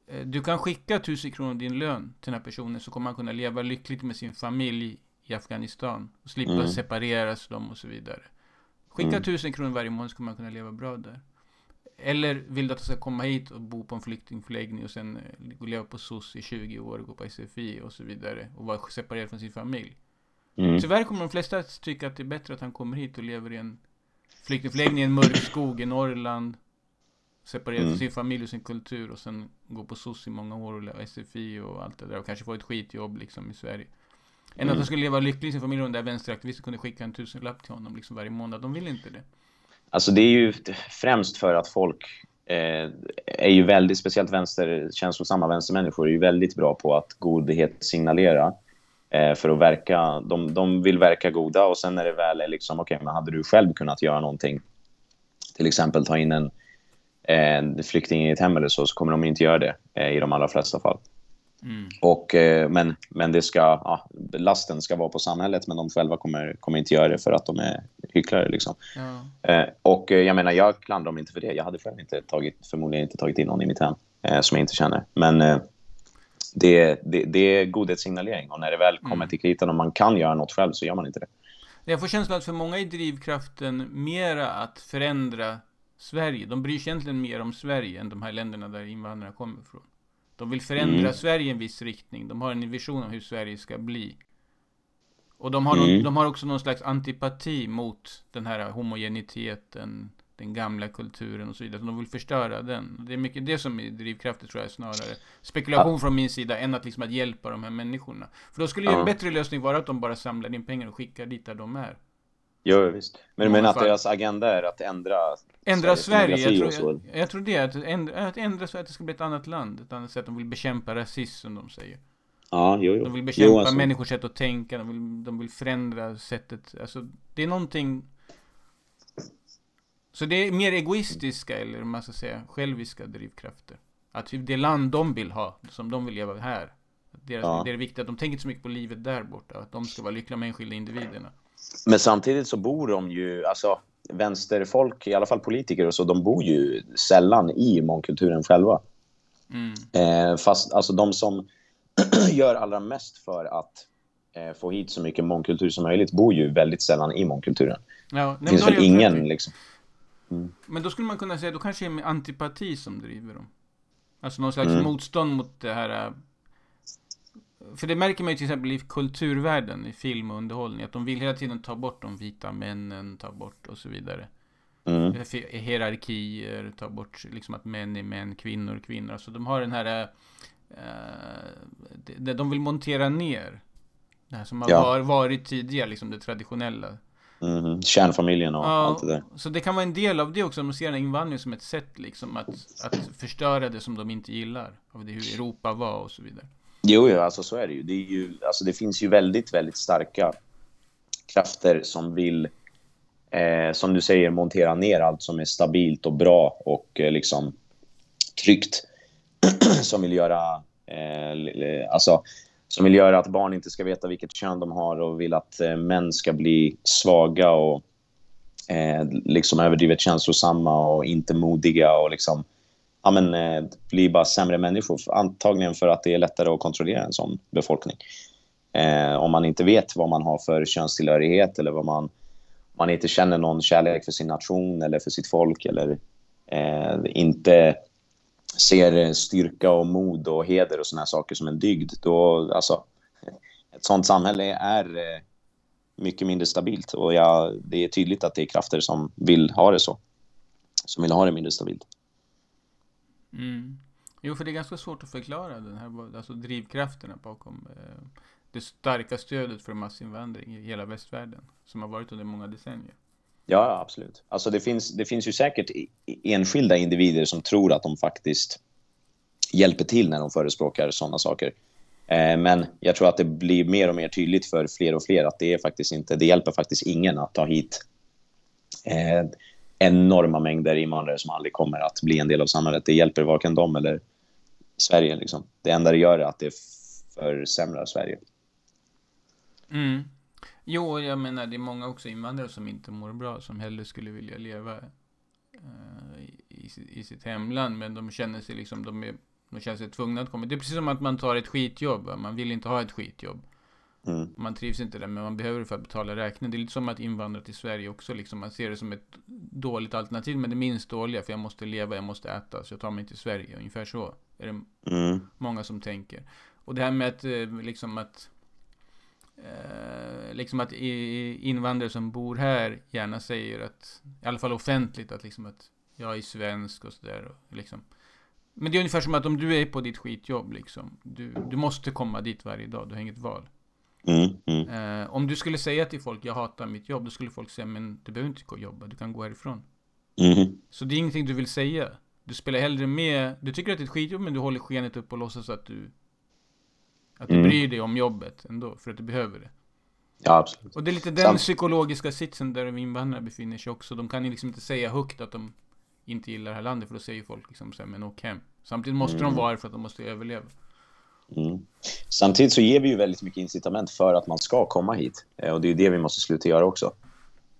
eh, du kan skicka tusen kronor av din lön till den här personen så kommer han kunna leva lyckligt med sin familj i Afghanistan och slippa Mm. separeras dem och så vidare. Skicka Mm. tusen kronor varje månad så kommer man kunna leva bra där. Eller vill du att du ska komma hit och bo på en flyktingförläggning och sen eh, leva på SOS i 20 år och gå på SFI och så vidare och vara separerad från sin familj. Mm. Tyvärr kommer de flesta att tycka att det är bättre att han kommer hit och lever i en flyktingförläggning i en mörk skog i Norrland. Separerad Mm. från sin familj och sin kultur och sen gå på SOS i många år och SFI och allt det där och kanske få ett skitjobb liksom i Sverige. Än att Mm. han skulle leva lycklig i sin familj och den där vänsteraktivisten kunde skicka en tusenlapp till honom liksom varje månad. De vill inte det. Alltså det är ju främst för att folk eh, är ju väldigt, speciellt vänster, känslosamma vänstermänniskor är ju väldigt bra på att godhet signalera för att verka, de, de vill verka goda och sen när det väl är liksom, okej, men hade du själv kunnat göra någonting, till exempel ta in en, en flykting i ett hem eller så, så kommer de inte göra det eh, i de allra flesta fall. Mm. Och, eh, men, men det ska, ja, lasten ska vara på samhället, men de själva kommer, kommer inte göra det för att de är hycklare. Liksom. Eh, och eh, jag menar, jag klandrar dem inte för det. Jag hade själv inte tagit, förmodligen inte tagit in någon i mitt hem eh, som jag inte känner. Men eh, det, det, det är godhetssignalering. Och när det väl kommer Mm. till kritan och man kan göra något själv så gör man inte det. Jag får känslan att för många är drivkraften mera att förändra Sverige. De bryr sig egentligen mer om Sverige än de här länderna där invandrarna kommer ifrån. De vill förändra Mm. Sverige i en viss riktning. De har en vision om hur Sverige ska bli. Och de har, Mm. de har också någon slags antipati mot den här homogeniteten, den gamla kulturen och så vidare. Så de vill förstöra den. Det är mycket det som är drivkraften tror jag snarare. Spekulation från min sida än att liksom att hjälpa de här människorna. För då skulle ju en Ja. bättre lösning vara att de bara samlar in pengar och skickar dit där de är. Jo, visst. Men du menar att deras agenda är att ändra Ändra Sveriges Sverige, jag tror, jag, jag tror det, att ändra, att ändra så att det ska bli ett annat land, ett annat sätt. De vill bekämpa rasism som de säger. Ja, jo, jo. De vill bekämpa jo, alltså. människors sätt att tänka, de vill, de vill förändra sättet, alltså det är någonting Så det är mer egoistiska, eller vad man ska säga, själviska drivkrafter. Att typ det land de vill ha, som de vill leva här. Deras, Ja. Det är viktigt att de tänker inte så mycket på livet där borta, att de ska vara lyckliga med enskilda individerna. Men samtidigt så bor de ju, alltså vänsterfolk, i alla fall politiker och så, de bor ju sällan i mångkulturen själva. Mm. Eh, fast alltså de som [CLEARS THROAT] gör allra mest för att eh, få hit så mycket mångkultur som möjligt bor ju väldigt sällan i mångkulturen. Ja, nej, Det finns väl ingen i. liksom. Men då skulle man kunna säga, då kanske det är antipati som driver dem. Alltså någon slags Mm. motstånd mot det här... äh, För det märker man ju till exempel i kulturvärlden, i film och underhållning, att de vill hela tiden ta bort de vita männen, ta bort och så vidare. Mm. Fi- Hierarkier, ta bort liksom att män är män, kvinnor är kvinnor. Så de har den här... äh, det- de vill montera ner det här som har Ja. varit tidigare, liksom det traditionella. Mhm. Kärnfamiljen och allt det där. så det kan vara en del av det också, de ser invandring som ett sätt liksom att, att förstöra det som de inte gillar. Av det hur Europa var och så vidare. Jo, jo, alltså så är det ju. Det, är ju alltså, det finns ju väldigt, väldigt starka krafter som vill, eh, som du säger, montera ner allt som är stabilt och bra och eh, liksom tryggt. [CLEARS THROAT] som vill göra, eh, alltså, som vill göra att barn inte ska veta vilket kön de har och vill att eh, män ska bli svaga och eh, liksom överdrivet känslosamma och inte modiga och liksom ja, men, eh, bli bara sämre människor. Antagligen för att det är lättare att kontrollera en sån befolkning. Eh, om man inte vet vad man har för könstillhörighet eller vad man, om man inte känner någon kärlek för sin nation eller för sitt folk eller eh, inte ser eh, styrka och mod och heder och såna här saker som en dygd, då, alltså, ett sånt samhälle är eh, mycket mindre stabilt och jag, det är tydligt att det är krafter som vill ha det så. Som vill ha det mindre stabilt. Mm. Jo, för det är ganska svårt att förklara den här, alltså drivkrafterna bakom eh, det starka stödet för massinvandring i hela västvärlden. Som har varit under många decennier. Ja, absolut. Alltså det, finns, det finns ju säkert enskilda individer som tror att de faktiskt hjälper till när de förespråkar sådana saker. Eh, men jag tror att det blir mer och mer tydligt för fler och fler att det är faktiskt inte, det hjälper faktiskt ingen att ta hit eh, enorma mängder invandrare som aldrig kommer att bli en del av samhället. Det hjälper varken dem eller Sverige. Liksom. Det enda det gör är att det försämrar Sverige. Mm. Jo, jag menar det är många också invandrare som inte mår bra, som hellre skulle vilja leva i, i, i sitt hemland, men de känner sig liksom, de, är, de känner sig tvungna att komma. Det är precis som att man tar ett skitjobb, va? man vill inte ha ett skitjobb. Mm. Man trivs inte där, men man behöver det för att betala räkningen. Det är lite som att invandra till Sverige också, liksom. man ser det som ett dåligt alternativ, men det minst dåliga, för jag måste leva, jag måste äta, så jag tar mig till Sverige, ungefär så. Är det Mm. många som tänker. Och det här med att eh, liksom att eh, liksom att invandrare som bor här gärna säger att, i alla fall offentligt, att liksom att jag är svensk och sådär. Liksom. Men det är ungefär som att om du är på ditt skitjobb liksom, du, du måste komma dit varje dag, du har inget val. Mm. Mm. Eh, om du skulle säga till folk, jag hatar mitt jobb, då skulle folk säga, men du behöver inte gå och jobba, du kan gå härifrån. Mm. Så det är ingenting du vill säga. Du spelar hellre med, du tycker att det är ett skitjobb men du håller skenet upp och låtsas att du Att du Mm. bryr dig om jobbet ändå, för att du behöver det. Ja, absolut. Och det är lite den Sant. psykologiska sitsen där invandrare befinner sig också. De kan ju liksom inte säga högt att de inte gillar det här landet, för då säger folk liksom såhär, men åk hem. Samtidigt måste Mm. de vara här för att de måste överleva. Mm. Samtidigt så ger vi ju väldigt mycket incitament för att man ska komma hit. Eh, Och det är ju det vi måste sluta göra också.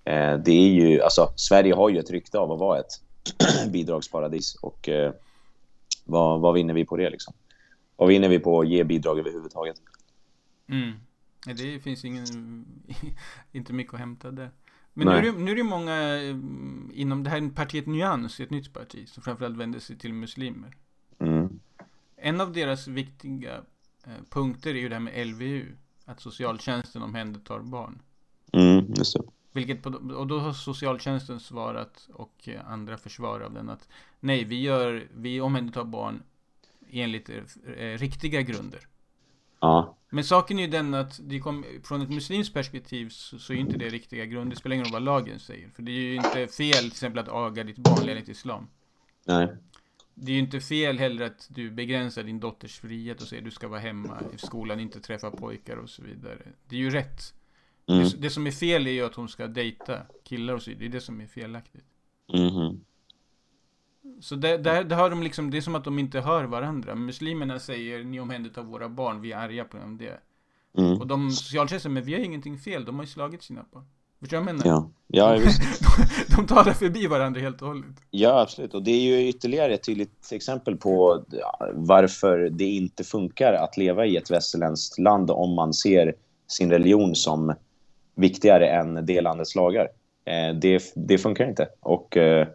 Eh, Det är ju, alltså, Sverige har ju ett rykte av att vara ett [CLEARS THROAT] bidragsparadis. Och eh, vad, vad vinner vi på det liksom? Vad vinner vi på att ge bidrag överhuvudtaget? Mm. Det finns ingen, [LAUGHS] inte mycket att hämta där. Men nu är, det, nu är det många eh, inom det här partiet Nyans, ett nytt parti, som framförallt vänder sig till muslimer. Mm. En av deras viktiga eh, punkter är ju det här med LVU. Att socialtjänsten omhändertar barn. Mm, just det. Vilket på, och då har socialtjänsten svarat och eh, andra försvarare av den att nej, vi, gör, vi omhändertar barn enligt eh, riktiga grunder. Ja, Men saken är ju den att det kom, från ett muslimskt perspektiv så, så är inte det riktiga grund. Det spelar ingen roll vad lagen säger. För det är ju inte fel till exempel att aga ditt barn enligt islam. Nej. Det är ju inte fel heller att du begränsar din dotters frihet och säger att du ska vara hemma i skolan, inte träffa pojkar och så vidare. Det är ju rätt. Mm. Det, det som är fel är ju att hon ska dejta killar och så vidare. Det är det som är felaktigt. Mhm. Så där, där, där har de liksom, det är som att de inte hör varandra. Muslimerna säger ni omhändertar våra barn, vi är arga på dem det. Mm. Och de socialtjänsten, men vi har ingenting fel, de har ju slagit sina barn. Förstår du vad jag menar? Ja. Ja, [LAUGHS] visst. de talar förbi varandra helt och hållet. Ja, absolut. Och det är ju ytterligare ett tydligt exempel på varför det inte funkar att leva i ett västerländskt land om man ser sin religion som viktigare än det landets lagar. Eh, det, det funkar inte. Och eh,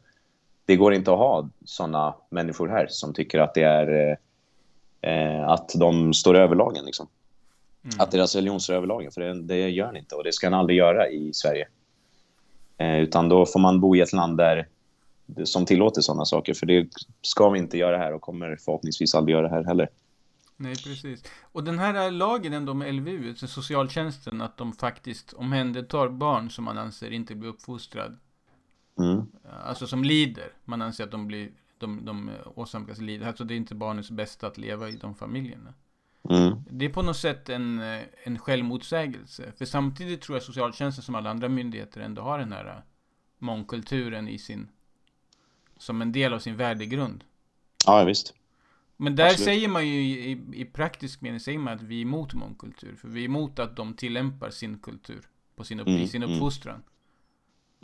det går inte att ha såna människor här som tycker att det är eh, att de står över lagen. Liksom. Mm. Att deras religion står över lagen, för det, det gör den inte. Och det ska den aldrig göra i Sverige. Eh, utan då får man bo i ett land där som tillåter sådana saker. För det ska vi inte göra här och kommer förhoppningsvis aldrig göra här heller. Nej, precis. Och den här lagen ändå med LVU, alltså socialtjänsten, att de faktiskt omhändertar barn som man anser inte blir uppfostrad. Mm. Alltså som lider. Man anser att de blir, de, de åsamkas lidande. Alltså det är inte barnets bästa att leva i de familjerna. Mm. Det är på något sätt en, eh, en självmotsägelse. För samtidigt tror jag socialtjänsten som alla andra myndigheter ändå har den här eh, mångkulturen i sin, som en del av sin värdegrund. Ja, visst. Men där Absolut. säger man ju i, i, i praktisk mening säger man att vi är emot mångkultur. För vi är emot att de tillämpar sin kultur på sin, upp, Mm, i sin mm. uppfostran.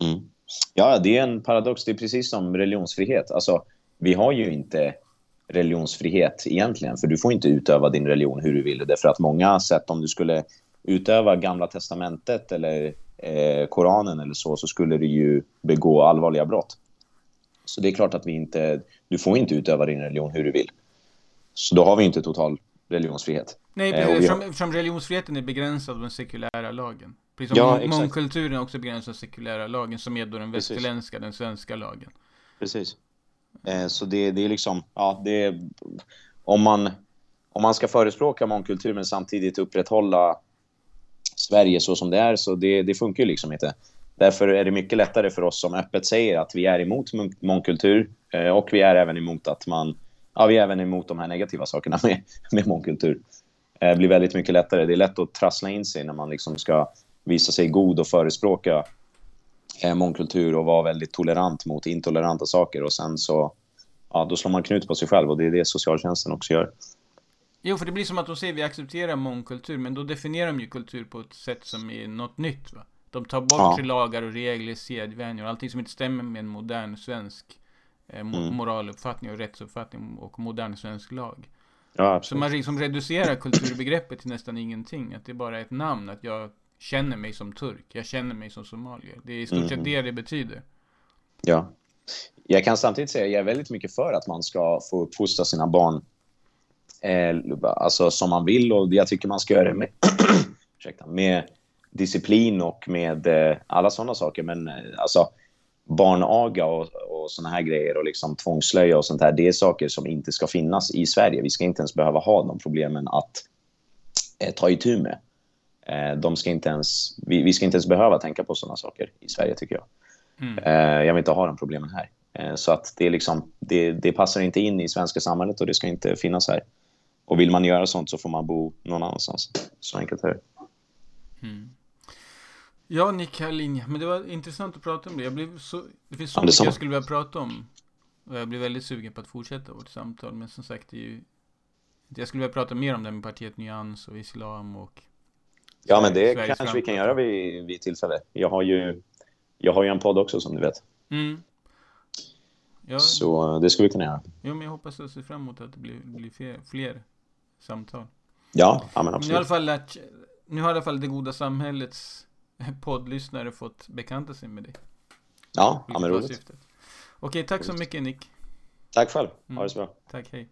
Mm. Ja, det är en paradox. Det är precis som religionsfrihet. Alltså, vi har ju inte religionsfrihet egentligen, för du får inte utöva din religion hur du vill. Därför att många sätt, om du skulle utöva Gamla Testamentet eller eh, Koranen eller så, så skulle du ju begå allvarliga brott. Så det är klart att vi inte, du får inte utöva din religion hur du vill. Så då har vi inte total religionsfrihet. Nej, Eh, och precis, vi- eftersom, eftersom religionsfriheten är begränsad av den sekulära lagen. Precis som Ja, mångkulturen är också begränsad av sekulära lagen, som är då den Precis. västerländska, den svenska lagen. Precis. Eh, så det, det är liksom, ja, det är, om man, om man ska förespråka mångkultur men samtidigt upprätthålla Sverige så som det är, så det, det funkar ju liksom inte. Därför är det mycket lättare för oss som öppet säger att vi är emot mång- mångkultur eh, och vi är även emot att man, ja, vi är även emot de här negativa sakerna [LAUGHS] med, med mångkultur. Eh, Det blir väldigt mycket lättare. Det är lätt att trassla in sig när man liksom ska visa sig god och förespråka eh, mångkultur och vara väldigt tolerant mot intoleranta saker och sen så ja, då slår man knut på sig själv och det är det socialtjänsten också gör. Jo, för det blir som att de säger vi accepterar mångkultur, men då definierar de ju kultur på ett sätt som är något nytt. Va? De tar bort Ja. lagar och regler, sedvänjor, allting som inte stämmer med en modern svensk eh, Mm. moraluppfattning och rättsuppfattning och modern svensk lag. Ja, Så man liksom reducerar kulturbegreppet till nästan ingenting. Att det är bara ett namn, att jag känner mig som turk, jag känner mig som somalier. Det är i stort sett Mm. det det betyder. Ja. Jag kan samtidigt säga att jag är väldigt mycket för att man ska få uppfostra sina barn eh, alltså som man vill och jag tycker man ska göra det med, [CLEARS THROAT] ursäkta, med disciplin och med eh, alla sådana saker. Men eh, alltså barnaga och, och såna här grejer och liksom tvångslöja och sånt här, det är saker som inte ska finnas i Sverige. Vi ska inte ens behöva ha de problemen att eh, ta itu med. Eh, de ska inte ens, vi, vi ska inte ens behöva tänka på sådana saker i Sverige tycker jag. Mm. Eh, jag vill inte ha de problemen här. Eh, så att det, liksom, det, det passar inte in i svenska samhället och det ska inte finnas här. Och vill man göra sånt så får man bo någon annanstans. Så enkelt är det. Mm. Ja, Nick Hallin, men det var intressant att prata om det. Jag blev så, det finns så Ja, mycket jag skulle vilja prata om. Och jag blir väldigt sugen på att fortsätta vårt samtal. Men som sagt, det är ju... Jag skulle vilja prata mer om det med partiet Nyans och Islam och... Ja, men det Sveriges kanske vi kan göra vid, vid tillfälle. Jag har, ju, jag har ju en podd också som du vet. Mm. Ja, Så eh, det skulle vi kunna göra. jo, men jag hoppas och ser fram emot att det blir, blir fler, fler samtal. Ja, ja men Men nu har i absolut. alla fall lärt, nu har i alla fall det goda samhällets poddlyssnare fått bekanta sig med dig. Ja, ja men roligt. syftet. Okej, tack så Roligt. mycket Nick. Tack själv. Ha Mm. det så bra. Tack, hej.